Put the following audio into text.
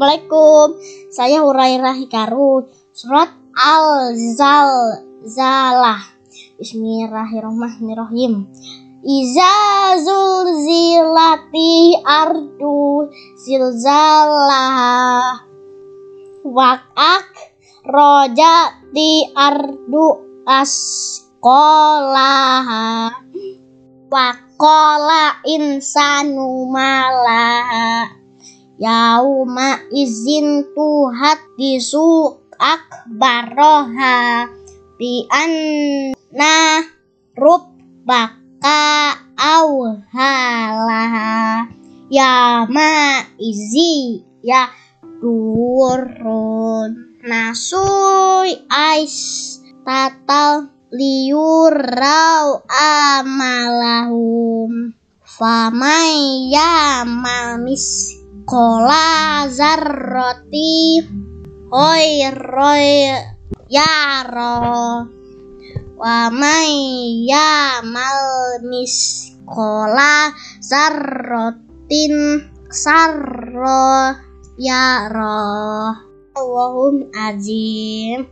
Assalamualaikum. Saya Hurairah Hikaru. Surat Al-Zalzalah. Bismillahirrahmanirrahim. Iza zulzilati ardu zilzalah Wakak rojati ardu askolaha Wakola insanu malaha Yauma izin tuhat disu akbaroha Bi anna rubbaka awhalaha. Ya ma izi ya turun Nasui ais tatal liurau amalahum. Famay yamal miskola zarroti hoi roy yaro wa may yamal miskola zarrotin sarro yaro. Allahum azim